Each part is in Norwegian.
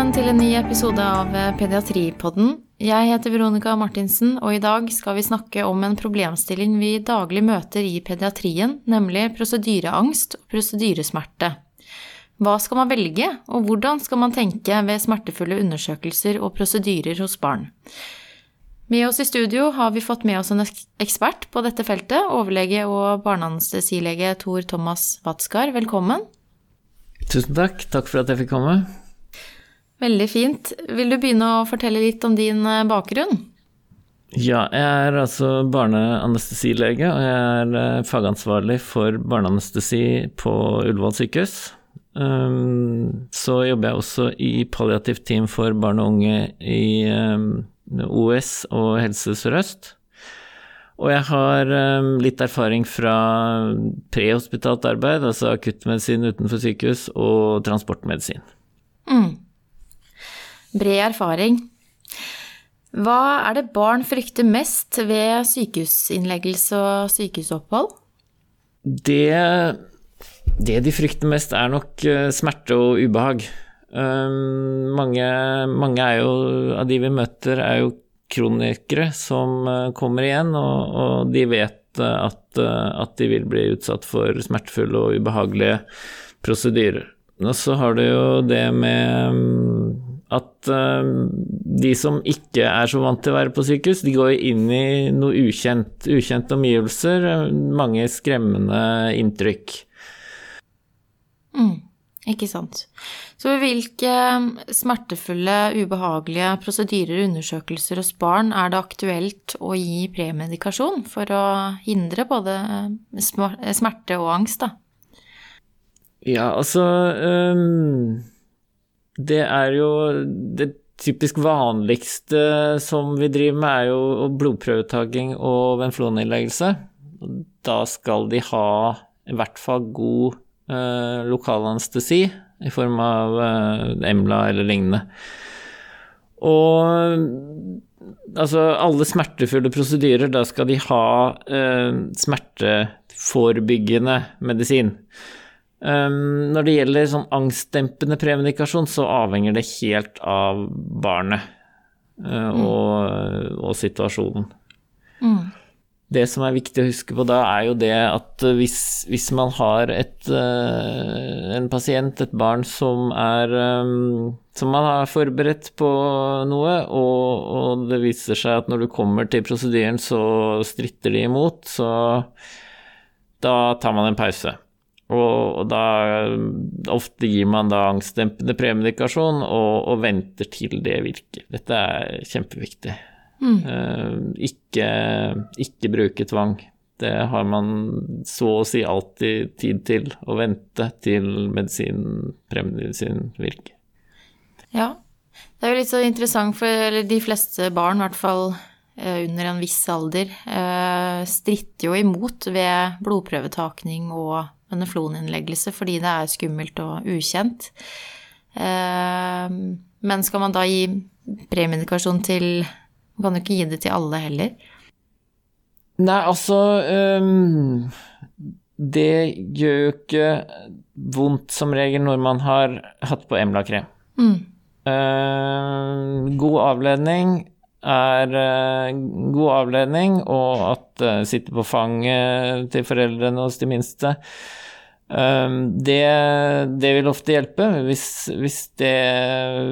Velkommen til en ny episode av Pediatripodden. Jeg heter Veronica Martinsen, og i dag skal vi snakke om en problemstilling vi daglig møter i pediatrien, nemlig prosedyreangst og prosedyresmerte. Hva skal man velge, og hvordan skal man tenke ved smertefulle undersøkelser og prosedyrer hos barn? Med oss i studio har vi fått med oss en ekspert på dette feltet, overlege og barneanestesilege Tor Thomas Watskar. Velkommen. Tusen takk. Takk for at jeg fikk komme. Veldig fint. Vil du begynne å fortelle litt om din eh, bakgrunn? Ja, jeg er altså barneanestesilege, og jeg er eh, fagansvarlig for barneanestesi på Ullevål sykehus. Um, så jobber jeg også i palliativt team for barn og unge i OUS OS og Helse Sør-Øst. Og jeg har um, litt erfaring fra prehospitalt arbeid, altså akuttmedisin utenfor sykehus, og transportmedisin. Mm. Bred erfaring. Hva er det barn frykter mest ved sykehusinnleggelse og sykehusopphold? Det, det de frykter mest, er nok eh, smerte og ubehag. Um, mange, mange jo, av de vi møter, er jo kronikere som uh, kommer igjen, og, og de vet uh, at, at, de vil bli utsatt for smertefulle og ubehagelige prosedyrer. Og så har du jo det med um, at de som ikke er så vant til å være på sykehus, de går inn i noe ukjent. Ukjente omgivelser, mange skremmende inntrykk. Mm. Ikke sant. Så hvilke smertefulle, ubehagelige prosedyrer undersøkelser hos barn er det aktuelt å gi premedikasjon for å hindre både smerte og angst, da? Ja, altså um, Det er jo Det typisk vanligste som vi driver med, er jo blodprøvetaking og venfloninnleggelse. Da skal de ha i hvert fall god eh, lokalanestesi i form av eh, Emla eller lignende. Og altså alle smertefulle prosedyrer, da skal de ha eh, smerteforebyggende medisin. Um, når det gjelder sånn angstdempende premedikasjon, så avhenger det helt av barnet uh, mm. og, og, situasjonen. Mm det som er viktig å huske på da, er jo det at hvis, hvis man har et, uh, en pasient, et barn, som er um, Som man har forberedt på noe, og, og, det viser seg at når du kommer til prosedyren, så stritter de imot, så da tar man en pause. Og, og da Ofte gir man da angstdempende premedikasjon og, og venter til det virker. Dette er kjempeviktig. Mm. Ikke, ikke bruke tvang. Det har man så å si alltid tid til å vente til medisin, premedisin virker. Ja, det er jo litt så interessant, for de fleste barn, i hvert fall eh, under en viss alder, eh, stritter jo imot ved blodprøvetakning og venefloninnleggelse fordi det er skummelt og ukjent. Men skal man da gi premedikasjon til man kan jo ikke gi det til alle heller. Nei, altså um, Det gjør jo ikke vondt som regel når man har hatt på Emla-krem. Mm. Uh, god avledning er uh, god avledning, og at uh, sitte på fanget til foreldrene hos de minste Ehm, det, det, vil ofte hjelpe hvis, hvis, det,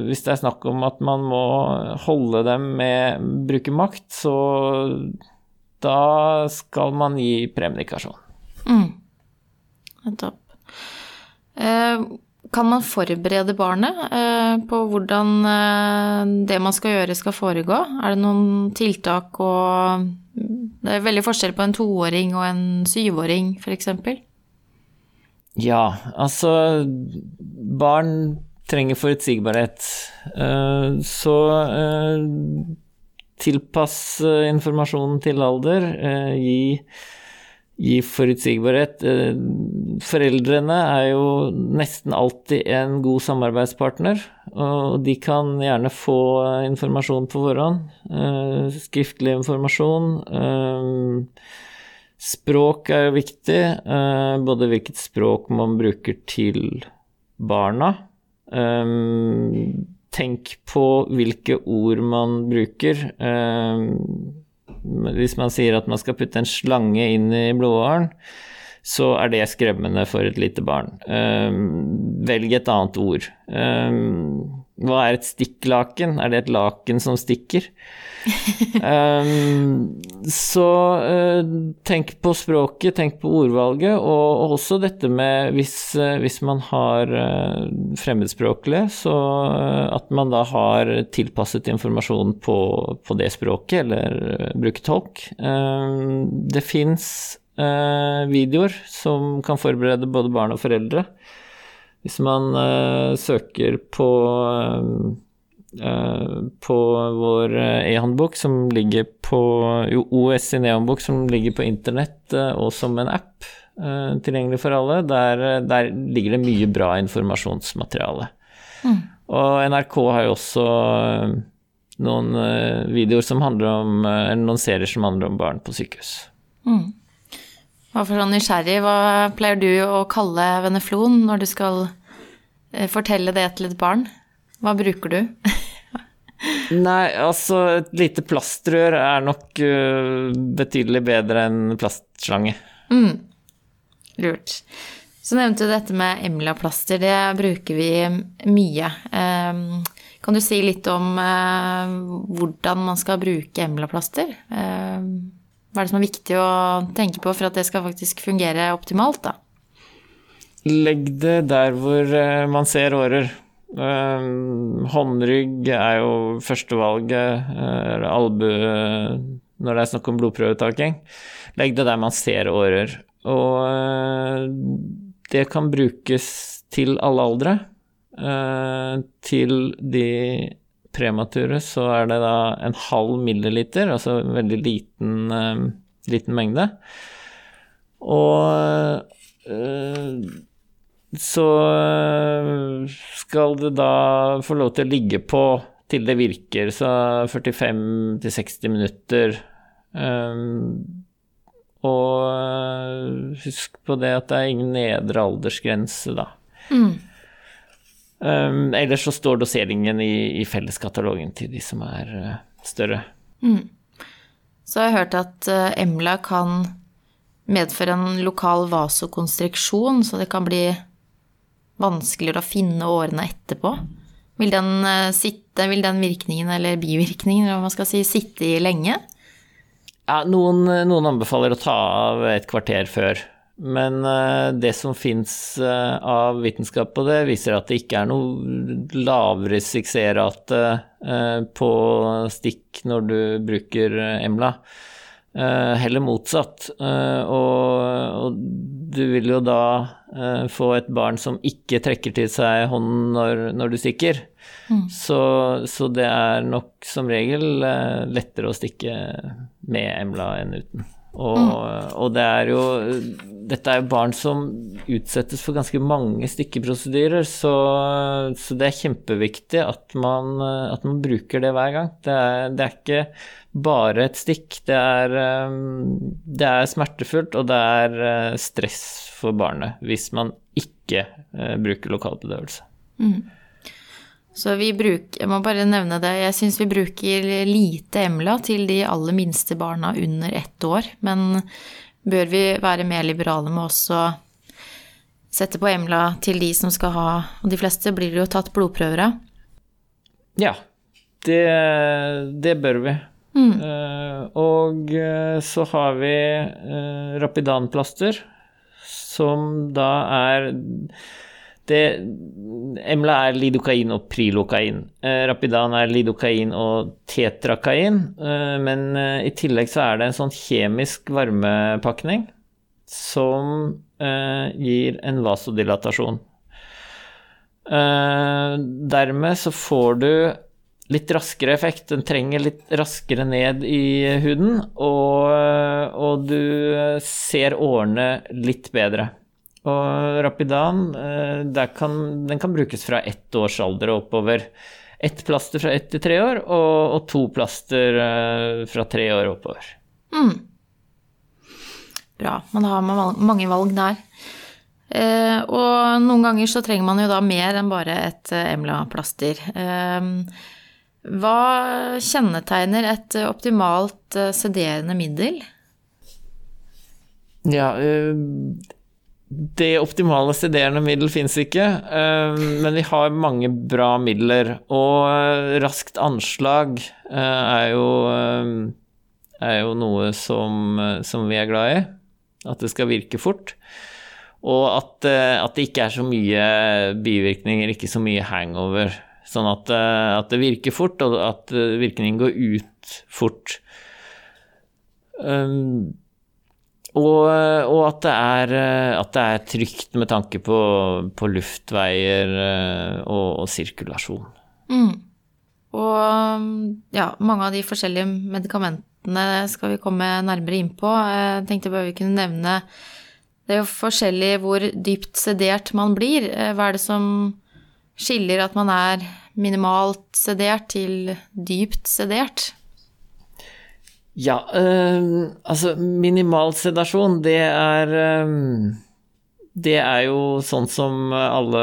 hvis, det, er snakk om at man må holde dem med bruke makt, så da skal man gi premedikasjon. Mm. Topp. Eh, kan man forberede barnet eh, på hvordan eh, det man skal gjøre, skal foregå? Er det noen tiltak og Det er veldig forskjell på en toåring og en syvåring, f.eks.? Ja, altså Barn trenger forutsigbarhet. Uh, så tilpass informasjonen til alder. Gi, gi, forutsigbarhet. Foreldrene er jo nesten alltid en god samarbeidspartner, og de kan gjerne få informasjon på forhånd. Skriftlig informasjon. Språk er jo viktig, eh, både hvilket språk man bruker til barna. Eh, tenk på hvilke ord man bruker. Hvis man sier at man skal putte en slange inn i blodåren, så er det skremmende for et lite barn. Velg et annet ord. Hva er et stikklaken? Er det et laken som stikker? um, så uh, tenk på språket, tenk på ordvalget, og, og også dette med hvis, uh, hvis man har uh, fremmedspråklige, så at man da har tilpasset informasjon på, på det språket, eller bruker tolk. Um, det fins videoer som kan forberede både barn og foreldre. Hvis man uh, søker på uh, på vår e-håndbok som ligger på OS sin e-håndbok som ligger på internett og som en app tilgjengelig for alle, der, der, ligger det mye bra informasjonsmateriale. Mm. Og NRK har jo også noen videoer som handler om Eller noen serier som handler om barn på sykehus. Mm. Hva for sånn nysgjerrig, hva pleier du å kalle veneflon når du skal eh, fortelle det til et barn? Hva bruker du? Nei, altså et lite plastrør er nok uh, betydelig bedre enn plastslange. Mm. Lurt. Så nevnte du dette med Emla-plaster. Det bruker vi mye. Um, kan du si litt om uh, hvordan man skal bruke Emla-plaster? Um, hva er det som er viktig å tenke på for at det skal faktisk fungere optimalt, da? Legg det der hvor eh, man ser årer. Uh, håndrygg er jo førstevalget, uh, albue når det er snakk om blodprøvetaking. Legg det der man ser årer. Og det kan brukes til alle aldre. til de premature så er det da en halv milliliter, altså en veldig liten, uh, liten mengde. Og uh, så uh, skal det da få lov til å ligge på til det virker, så 45-60 minutter. Um, og husk på det at det er ingen nedre aldersgrense, da. Mm. Um, ellers så står doseringen i, i, felleskatalogen til de som er uh, større. Mm. Så jeg har hørt at uh, Emla kan medføre en lokal vasokonstriksjon, så det kan bli vanskeligere å finne årene etterpå. Vil den, uh, sitte, vil den virkningen, eller bivirkningen, eller hva man skal si, sitte i lenge? Ja, noen, noen anbefaler å ta av et kvarter før. Men uh, det som fins uh, av vitenskap på det, viser at det ikke er noe lavere suksessrate på stikk når du bruker Emla. heller motsatt. Og, du vil jo da få et barn som ikke trekker til seg hånden når, når du stikker. Mm. Så, så, det er nok som regel lettere å stikke med Emla enn uten. Og, mm. og, det er jo Dette er jo barn som utsettes for ganske mange stikkeprosedyrer, så, så det er kjempeviktig at man, at man, bruker det hver gang. Det er, det er ikke bare et stikk. Det er, det er, smertefullt, og det er eh, stress for barnet hvis man ikke eh, bruker lokalbedøvelse. Mm. Så vi bruker, jeg må bare nevne det, jeg syns vi bruker lite Emla til de aller minste barna under ett år. Men bør vi være mer liberale med også sette på Emla til de som skal ha Og de fleste blir jo tatt blodprøver av. Ja, det, det bør vi. Mm. Uh, og uh, så har vi uh, Rapidan-plaster, som da er det, Emla er lidokain og prilokain. Eh, Rapidan er lidokain og tetrakain. Eh, men eh, i tillegg så er det en sånn kjemisk varmepakning som gir en vasodilatasjon. Dermed så får du litt raskere effekt. Den trenger litt raskere ned i huden, og, og du ser årene litt bedre. Og Rapidan eh, kan, den kan brukes fra ett års alder og oppover. Ett plaster fra ett til tre år, og, og to plaster eh, fra tre år oppover. Mm. Bra. Man har mange valg der. Eh, og noen ganger så trenger man jo da mer enn bare et Emla-plaster. Hva kjennetegner et optimalt sederende middel? Ja, det optimale sederende middel fins ikke, men vi har mange bra midler. Og raskt anslag er jo, er jo noe som, som vi er glad i. At det skal virke fort. Og at, eh, at, det ikke er så mye bivirkninger, ikke så mye hangover. Sånn at, eh, at det virker fort, og at eh, virkningen går ut fort. Um, og, og at, det er, at, det er, trygt med tanke på, på luftveier og, og sirkulasjon. Mm. Og ja, mange av de forskjellige medikamentene skal vi komme nærmere inn på. Jeg tenkte bare vi kunne nevne det er jo forskjellig hvor dypt sedert man blir. Eh, hva er det som skiller at man er minimalt sedert til dypt sedert? Ja, øh, altså minimal sedasjon, det er øh, Det er jo sånn som alle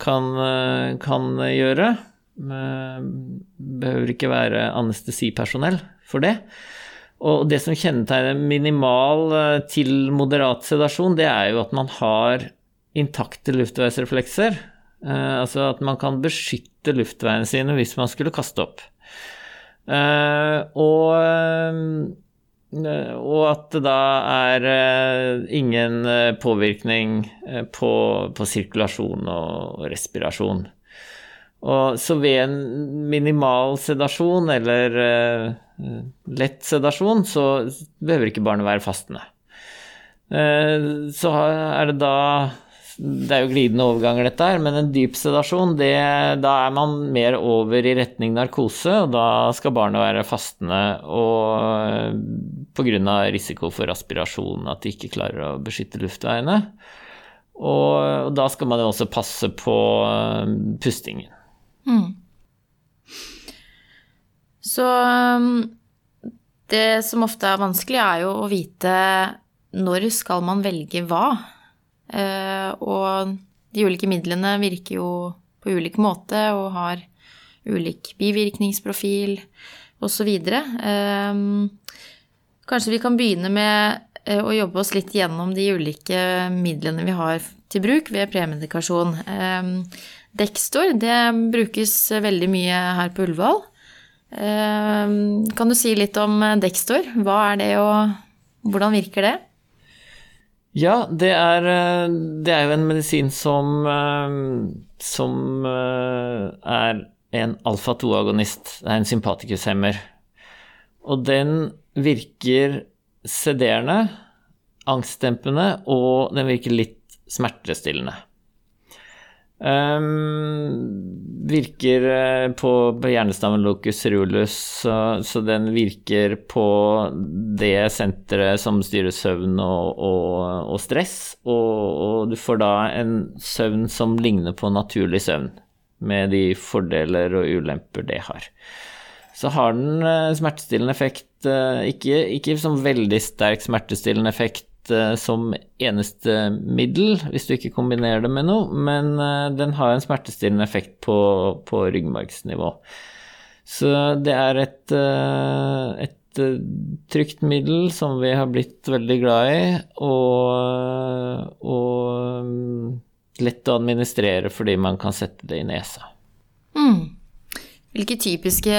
kan, kan gjøre. Behøver ikke være anestesipersonell for det. Og det som kjennetegner minimal eh, til moderat sedasjon, det er jo at man har intakte luftveisreflekser. Eh, altså at man kan beskytte luftveiene sine hvis man skulle kaste opp. Eh, og, og at det da er ingen påvirkning på, på sirkulasjon og respirasjon. Og så ved en minimal sedasjon eller lett sedasjon, så behøver ikke barnet være fastende. Så er det da Det er jo glidende overganger, dette her, men en dyp sedasjon, det, da er man mer over i retning narkose, og da skal barnet være fastende og uh, pga. risiko for aspirasjon, at de ikke klarer å beskytte luftveiene. Og, da skal man jo også passe på pustingen. Mm. Så um, det som ofte er vanskelig, er jo å vite når skal man velge hva. Eh, og de ulike midlene virker jo på ulik måte og har ulik bivirkningsprofil osv. Eh, kanskje vi kan begynne med eh, å jobbe oss litt gjennom de ulike midlene vi har til bruk ved premedikasjon. Dextor det brukes veldig mye her på Ullevål. Kan du si litt om Dextor? Hva er det, og hvordan virker det? Ja, det er, det er jo en medisin som, eh, som eh, er en alfa-2-agonist. Det er en sympatikushemmer. Og den virker sederende, angstdempende, og den virker litt smertestillende. Um, virker på, på hjernestammen locus rulus, så, så, den virker på det senteret som styrer søvn og, og, og stress, og, og, du får da en søvn som ligner på naturlig søvn, med de fordeler og ulemper det har. Så har den eh, smertestillende effekt, eh, ikke, ikke som veldig sterk smertestillende effekt Eh, som eneste middel, hvis du ikke kombinerer det med noe, men eh, den har en smertestillende effekt på, på ryggmargsnivå. Så det er et, eh, et trygt middel som vi har blitt veldig glad i, og, og mm, lett å administrere fordi man kan sette det i nesa. Mm. Hvilke typiske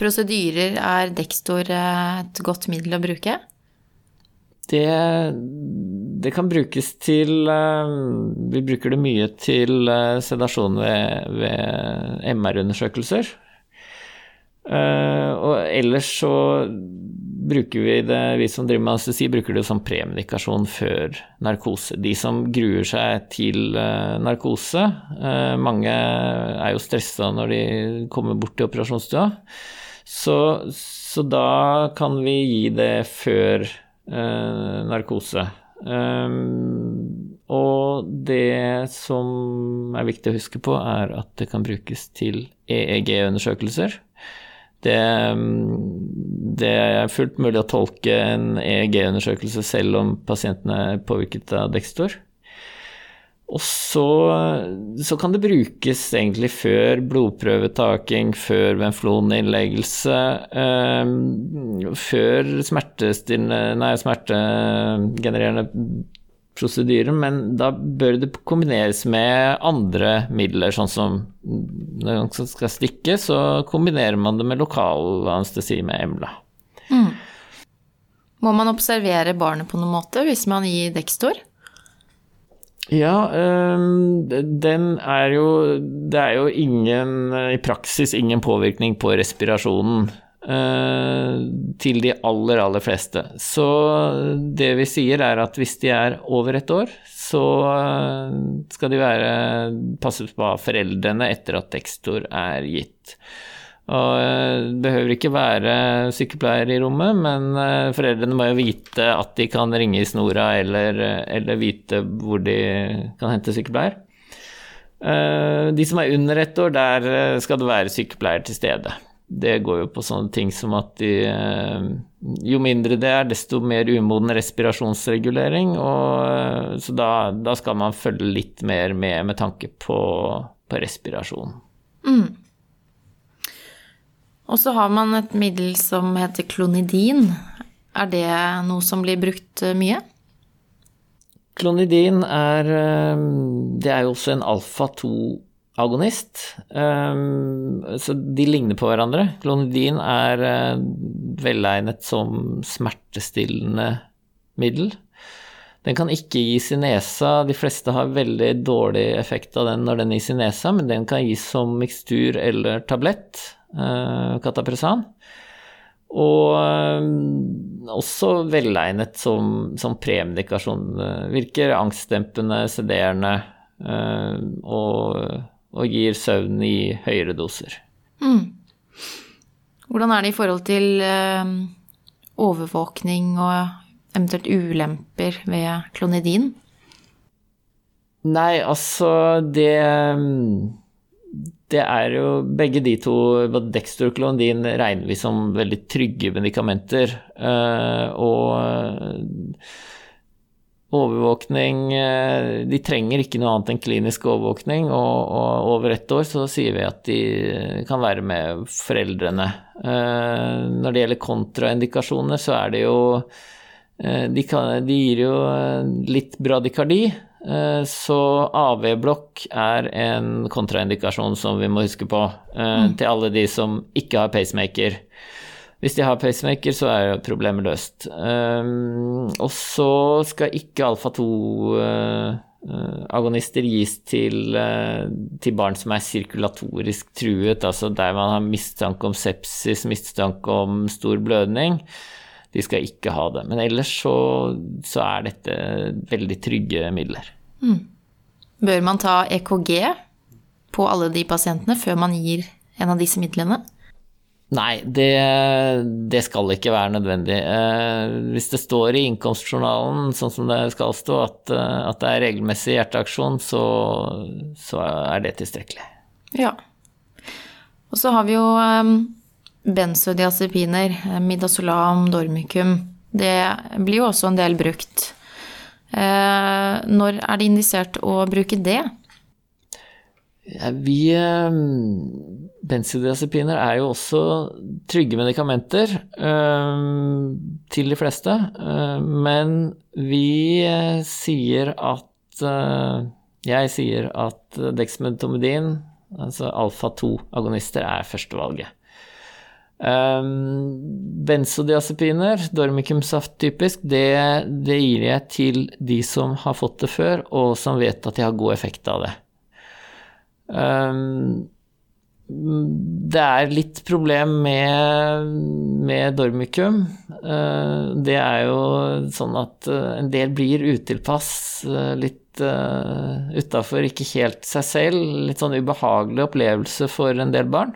prosedyrer er Dextor et godt middel å bruke? Det, det, kan brukes til eh, Vi bruker det mye til eh, sedasjon ved, ved MR-undersøkelser. Eh, og ellers så bruker vi det, vi som driver med anestesi, bruker det som premedikasjon før narkose. De som gruer seg til narkose, mange er jo stressa når de kommer bort til operasjonsstua, så, så da kan vi gi det før Eh, narkose. Um, og det som er viktig å huske på, er at det kan brukes til EEG-undersøkelser. Det, det, er fullt mulig å tolke en EEG-undersøkelse selv om pasienten er påvirket av Dextor. Og så, så, kan det brukes egentlig før blodprøvetaking, før venfloninnleggelse, eh, før smertegenererende prosedyrer, men da bør det kombineres med andre midler, sånn som når man skal stikke, så kombinerer man det med lokal anestesi med emla. Mm. Må man observere barnet på noen måte hvis man gir Dextor? Ja, ehm, den er jo Det er jo ingen, i praksis ingen påvirkning på respirasjonen eh, til de aller, aller fleste. Så det vi sier er at hvis de er over et år, så eh, skal de være passet på av foreldrene etter at tekstor er gitt. Og eh, behøver ikke være sykepleier i rommet, men eh, foreldrene må jo vite at de kan ringe i snora, eller, eller vite hvor de kan hente sykepleier. Eh, de som er under ett år, der skal det være sykepleier til stede. Det går jo på sånne ting som at de Jo mindre det er, desto mer umoden respirasjonsregulering, og, så da, da, skal man følge litt mer med med tanke på, på respirasjon. Mm. Og så har man et middel som heter klonidin. Er det noe som blir brukt eh, mye? Klonidin er eh, Det er jo også en alfa-2-agonist. Eh, så de ligner på hverandre. Klonidin er velegnet som smertestillende middel. Den kan ikke gis i nesa. De fleste har veldig dårlig effekt av den når den gis i nesa, men den kan gis som mikstur eller tablett. Eh, Katapresan. Og eh, også velegnet som, som premedikasjon. Virker angstdempende, sederende eh, og, og, gir søvn i høyere doser. Mm. Hvordan er det i forhold til overvåkning og eventuelt ulemper ved klonidin? Nei, altså det det er jo begge de to, Dexter og Klondin, regner vi som veldig trygge medikamenter. Eh, og eh, overvåkning eh, De trenger ikke noe annet enn klinisk overvåkning, og, og over ett år så sier vi at de kan være med foreldrene. Når det gjelder kontraindikasjoner, så er det jo de, kan, de gir jo litt bradykardi. Eh, så AV-blokk er en kontraindikasjon som vi må huske på eh, mm. til alle de som ikke har pacemaker. Hvis de har pacemaker, så er problemet løst. Eh, og så skal ikke alfa-2-agonister gis til, til, barn som er sirkulatorisk truet, altså der man har mistanke om sepsis, mistanke om stor blødning de skal ikke ha det. Men ellers så, så er dette veldig trygge midler. Mm. Bør man ta EKG på alle de pasientene før man gir en av disse midlene? Nei, det, det, skal ikke være nødvendig. Eh, hvis det står i innkomstjournalen, sånn som det skal stå, at, eh, at det er regelmessig hjerteaksjon, så, så, er det tilstrekkelig. Ja. Og så har vi jo um Benzodiazepiner, eh, midazolam, dormicum, det blir jo også en del brukt. Eh, når er det indisert å bruke det? Vi eh, Benzodiazepiner er jo også trygge medikamenter til de fleste, men vi sier at Jeg sier at dexmedetomidin, altså alfa-2-agonister, er førstevalget. Um, benzodiazepiner, dormicumsaft typisk, det, det, gir jeg til de som har fått det før, og som vet at de har god effekt av det. Um, det er litt problem med, med dormicum. Uh, det er jo sånn at uh, en del blir utilpass, uh, litt uh, utafor, ikke helt seg selv. Litt sånn ubehagelig opplevelse for en del barn.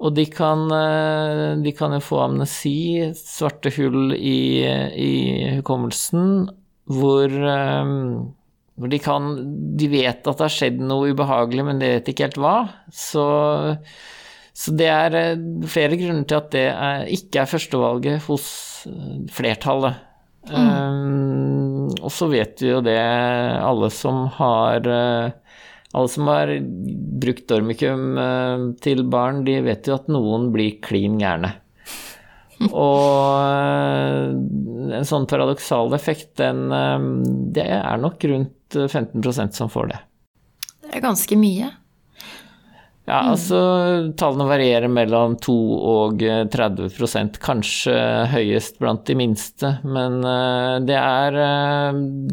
Og de kan, eh, de kan, jo få amnesi, svarte hull i, i hukommelsen, hvor, eh, hvor, de kan De vet at det har skjedd noe ubehagelig, men de vet ikke helt hva. Så, så det er eh, flere grunner til at det er, ikke er førstevalget hos flertallet. Mm. Um, og så vet vi jo det, alle som har alle som har brukt dormikum til barn, de vet jo at noen blir klin gærne. Og en sånn paradoksal effekt, den Det er nok rundt 15% som får det. Det er ganske mye. Ja, altså tallene varierer mellom 2 og 30% kanskje høyest blant de minste. Men det er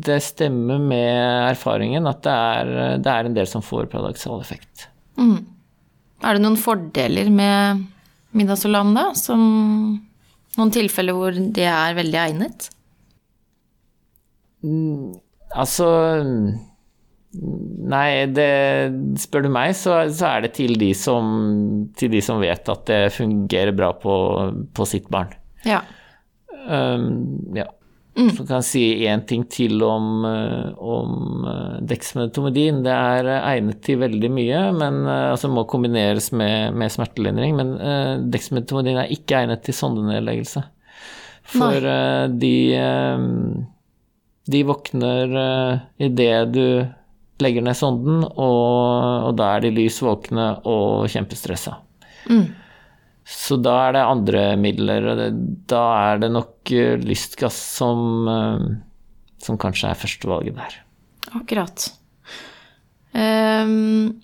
Det stemmer med erfaringen at det er, det er en del som får paradoksal effekt. Mm. Er det noen fordeler med midazolam, da? Som noen tilfeller hvor det er veldig egnet? Mm, altså Nei, det, spør du meg, så, så er det til de, som, til de, som, vet at det fungerer bra på, på sitt barn. Ja. Um, ja. Mm. Så kan jeg si én ting til om, eh, om eh. Det er egnet til veldig mye, men eh, altså må kombineres med, med smertelindring. Men uh, dexmedetomidin er ikke egnet til sondenedleggelse. For uh, de, uh, de våkner uh, idet du legger ned sonden, og, og da er de lys våkne og kjempestressa. Mm. Så da er det andre midler, og det, da er det nok uh, lystgass som, uh, som kanskje er førstevalget der. Akkurat. Um,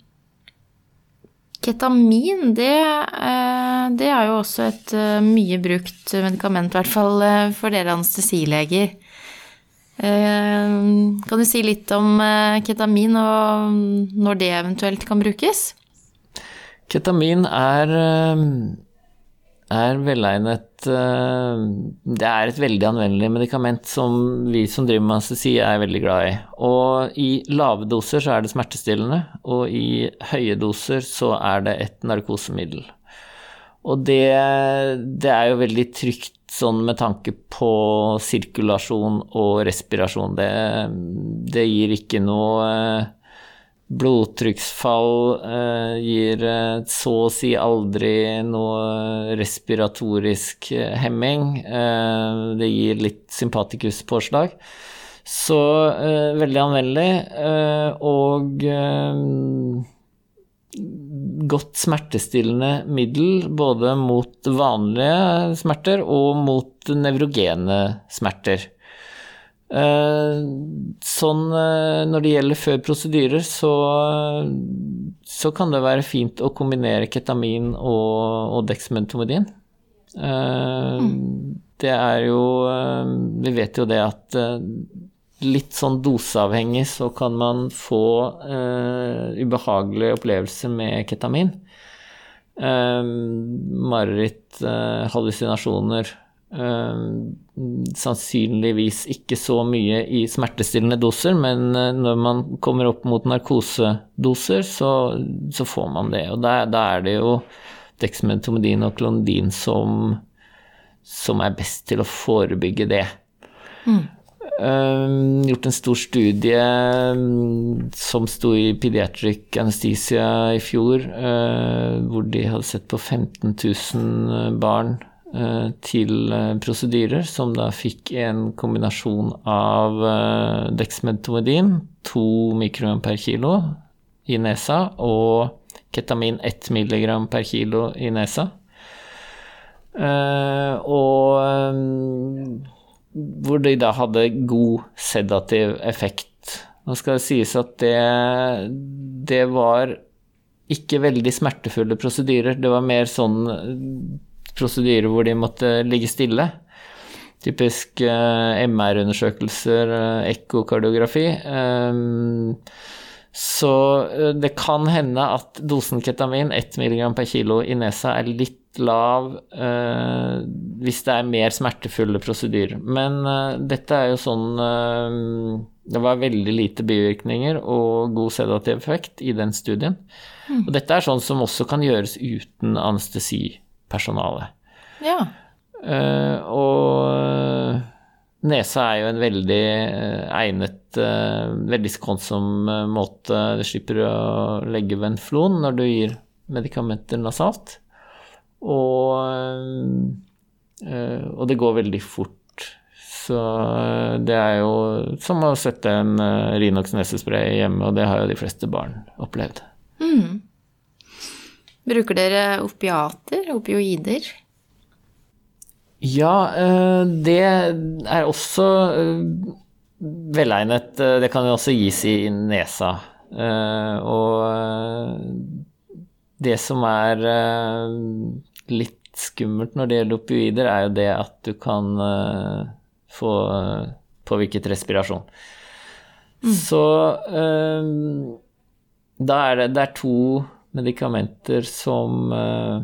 ketamin, det, uh, det, er jo også et mye brukt medikament, i hvert fall for dere anestesileger. Ehm, kan du si litt om eh, ketamin og når det eventuelt kan brukes? Ketamin er, eh, er velegnet eh, Det er et veldig anvendelig medikament som vi som driver med anestesi er veldig glad i. Og i lave doser så er det smertestillende, og i høye doser så er det et narkosemiddel. Og det, det er jo veldig trygt sånn med tanke på sirkulasjon og respirasjon. Det, det gir ikke noe eh, blodtrykksfall, eh, gir eh, så å si aldri noe respiratorisk hemming. Det gir litt sympatikuspåslag. Så veldig anvendelig. Og godt smertestillende middel både mot vanlige smerter og mot nevrogene smerter. Eh, sånn eh, når det gjelder før prosedyrer, så, så kan det være fint å kombinere ketamin og, og dexmedetomidin. Eh, mm. Det er jo Vi vet jo det at litt sånn doseavhengig så kan man få uh, ubehagelige opplevelser med ketamin. Uh, mareritt, uh, hallusinasjoner. sannsynligvis ikke så mye i smertestillende doser, men når man kommer opp mot narkosedoser, så, så får man det. Og da er det jo dexmedetomidin og klondin som, som er best til å forebygge det. Mm. Uh, gjort en stor studie um, som sto i Pediatric Anesthesia i fjor, uh, hvor de hadde sett på 15 000 barn uh, til prosedyrer, som da fikk en kombinasjon av dexmedetomidin, 2 mikrogram per kilo i nesa, og ketamin 1 milligram per kilo i nesa. og um, hvor de da hadde god sedativ effekt. Nå skal det sies at det, det var ikke veldig smertefulle prosedyrer. Det var mer sånn prosedyrer hvor de måtte ligge stille. Typisk eh, MR-undersøkelser, eh, ekkokardiografi. Um, så det kan hende at dosen ketamin, 1 mg per kilo i nesa, er litt lav eh, hvis det er mer smertefulle prosedyrer. Men eh, dette er jo sånn eh, Det var veldig lite bivirkninger og god sedativ effekt i den studien. Mm. Og dette er sånn som også kan gjøres uten anestesipersonale. Ja. og nesa er jo en veldig egnet, veldig skånsom måte. Du slipper å legge venflon når du gir medikamenter nasalt. Og, eh, og det går veldig fort. Så eh, det er jo som å sette en uh, Rinox nesespray hjemme, og det har jo de fleste barn opplevd. Mm. Bruker dere opiater, opioider? Ja, det er også velegnet. Det kan jo også gis i nesa. Og det som er litt skummelt når det gjelder opioider, er jo det at du kan få påvirket respirasjon. Mm. Så um, da er det, det er to medikamenter som, uh,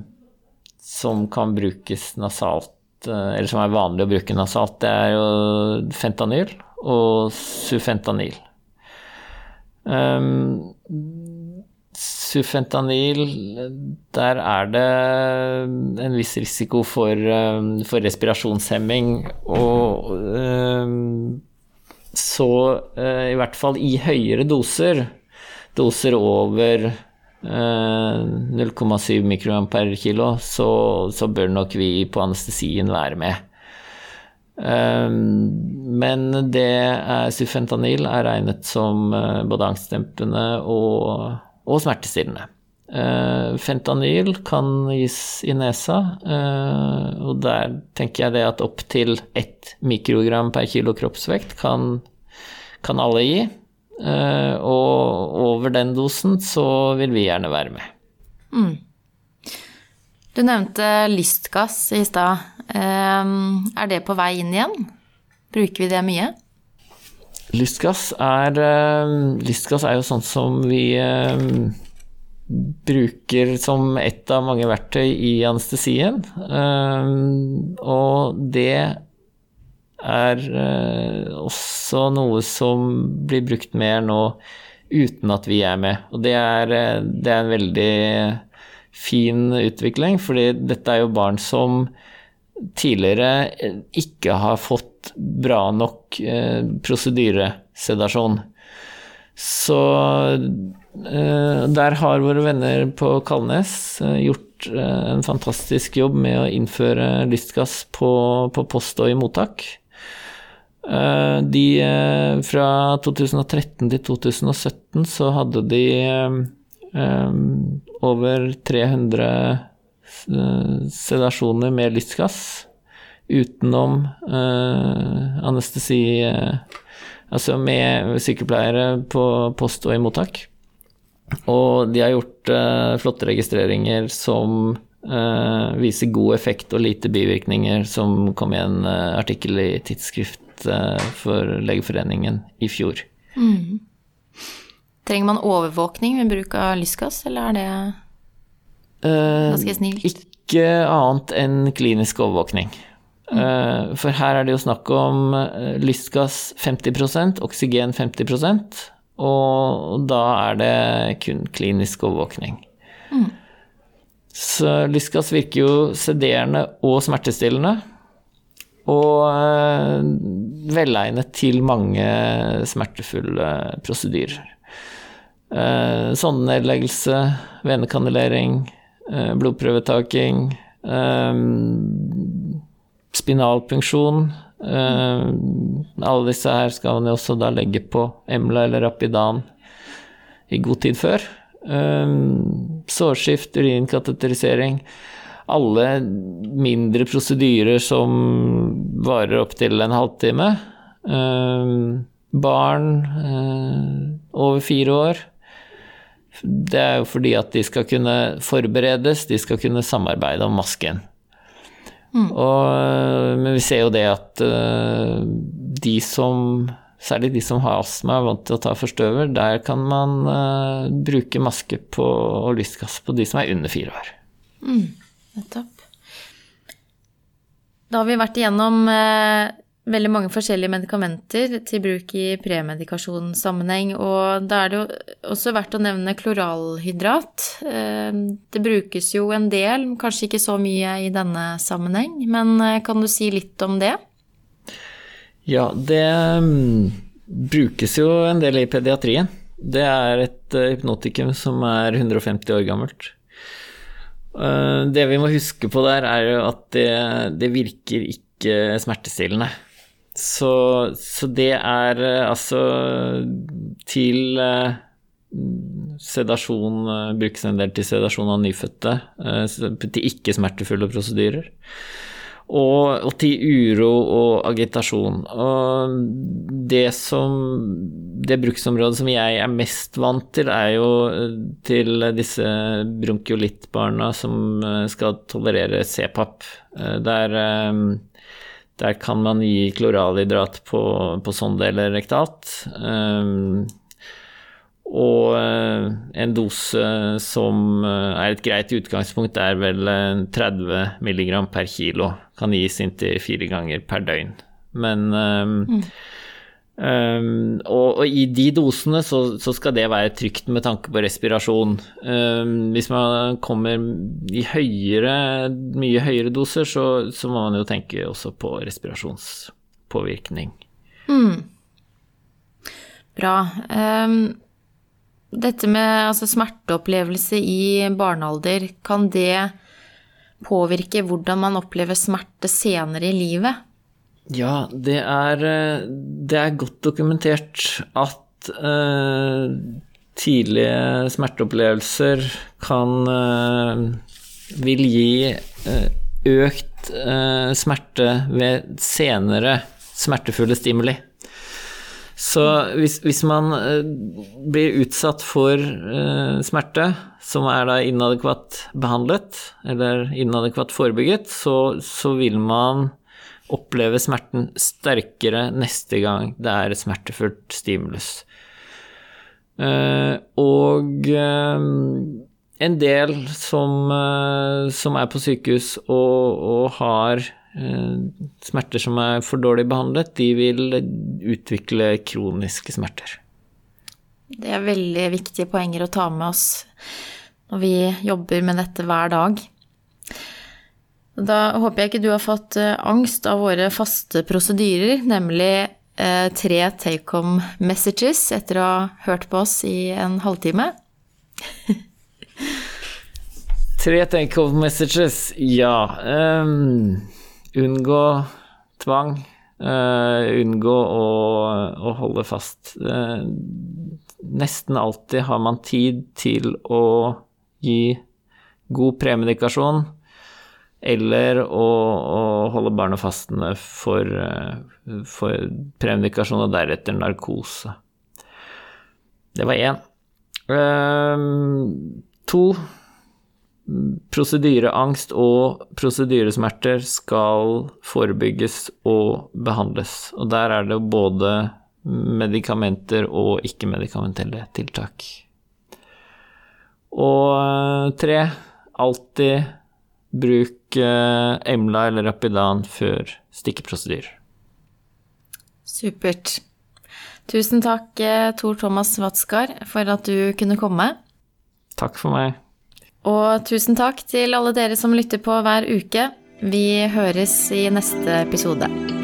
som kan brukes nasalt, uh, eller som er vanlig å bruke nasalt. Det er jo fentanyl og sufentanyl. Um, Sufentanil, der er det en viss risiko for, um, for respirasjonshemming. Og um, så uh, i hvert fall i høyere doser, doser over 0,7 uh, mikrogram per kilo, så, så, bør nok vi på anestesien være med. Men det er, sufentanil er regnet som både angstdempende og og smertestillende. Uh, fentanyl kan gis i nesa, uh, og der tenker jeg det at opptil ett mikrogram per kilo kroppsvekt kan, kan alle gi. Uh, og over den dosen så vil vi gjerne være med. Mm. Du nevnte lystgass i stad. er det på vei inn igjen? Bruker vi det mye? Lystgass er, eh, lystgass er jo sånn som vi eh, bruker som ett av mange verktøy i anestesien. Eh, og det er også noe som blir brukt mer nå uten at vi er med. Og det er, det er en veldig fin utvikling, fordi dette er jo barn som tidligere ikke har fått bra nok eh, prosedyresedasjon. Så eh, der har våre venner på Kalnes eh, gjort eh, en fantastisk jobb med å innføre lystgass på, på post og i mottak. Eh, de eh, Fra 2013 til 2017 så hadde de over 300 Eh, sedasjoner med lystgass utenom uh, anestesi uh, Altså med sykepleiere på post og i mottak. Og de har gjort uh, flotte registreringer som viser god effekt og lite bivirkninger, som kom i en artikkel i Tidsskrift for Legeforeningen i fjor. Mm. Trenger man overvåkning ved bruk av lystgass, eller er det Ganske snilt. Ikke annet enn klinisk overvåkning. Mm. For her er det jo snakk om eh, lystgass 50% oksygen 50% og da er det kun klinisk overvåkning. Mm. Så lystgass virker jo sederende og smertestillende. Og eh, velegnet til mange smertefulle prosedyrer. Sondenedleggelse, venekanulering, Eh, blodprøvetaking, spinalpunksjon. Eh, alle disse her skal man jo også da legge på Emla eller Rapidan i god tid før. Sårskift, urinkateterisering. Alle mindre prosedyrer som varer opptil en halvtime. Barn over fire år det er jo fordi at de skal kunne forberedes, de skal kunne samarbeide om masken. Mm. Og, men vi ser jo det at uh, de som Særlig de som har astma, og er vant til å ta forstøver. Der kan man uh, bruke maske på, og lystgass på de som er under fire år. Mm, nettopp. Da har vi vært igjennom uh, veldig mange forskjellige medikamenter til bruk i premedikasjonssammenheng, og da er det jo også verdt å nevne kloralhydrat. Eh, det brukes jo en del, kanskje ikke så mye i denne sammenheng, men eh, kan du si litt om det? Ja, det mm, brukes jo en del i pediatrien. Det er et eh, hypnotikum som er 150 år gammelt. Det vi må huske på der, er jo at det, det virker ikke smertestillende. Så, så, det er eh, altså til uh, sedasjon uh, Brukes en del til sedasjon av nyfødte, til ikke-smertefulle prosedyrer og, og, til uro og agitasjon. Og det som Det bruksområdet som jeg er mest vant til, er jo eh, til disse bronkiolittbarna som eh, skal tolerere C-papp. Eh, der, der, kan man gi kloralhydrat på, på sonde eller rektalt. Og eh, en dose som eh, er et greit utgangspunkt, er vel 30 mg per kilo. Kan gis inntil fire ganger per døgn. Men um, mm. Um, og, og, i de dosene så, så, skal det være trygt med tanke på respirasjon. Um, hvis man kommer i høyere, mye høyere doser, så, så, må man jo tenke også på respirasjonspåvirkning. Mm. Bra. Um dette med altså, smerteopplevelse i barnealder, kan det påvirke hvordan man opplever smerte senere i livet? Ja, det er, det er godt dokumentert at uh, tidlige smerteopplevelser kan uh, vil gi uh, økt smerte ved senere smertefulle stimuli. Så hvis, hvis man uh, blir utsatt for smerte som er da inadekvat behandlet, eller inadekvat forebygget, så, så, vil man oppleve smerten sterkere neste gang det er et smertefullt stimulus. Uh, og en del som, som, er på sykehus og, og har Eh, smerter som er for dårlig behandlet, de vil utvikle kroniske smerter. Det er veldig viktige poenger å ta med oss når vi jobber med dette hver dag. Da håper jeg ikke du har fått eh, angst av våre faste prosedyrer, nemlig eh, tre take home messages etter å ha hørt på oss i en halvtime. tre take home messages, ja. Um unngå tvang. Uh, unngå å, å, holde fast. Uh, nesten alltid har man tid til å gi god premedikasjon eller å, å holde barnet fastende for, uh, for premedikasjon og deretter narkose. Det var én. to prosedyreangst og prosedyresmerter skal forebygges og behandles. Og der er det både medikamenter og ikke-medikamentelle tiltak. Og eh, tre, alltid bruk eh, Emla eller Rapidan før stikkeprosedyr. Supert. Tusen takk, eh, Tor Thomas Watskar, for at du kunne komme. Takk for meg. Og tusen takk til alle dere som lytter på hver uke. Vi høres i neste episode.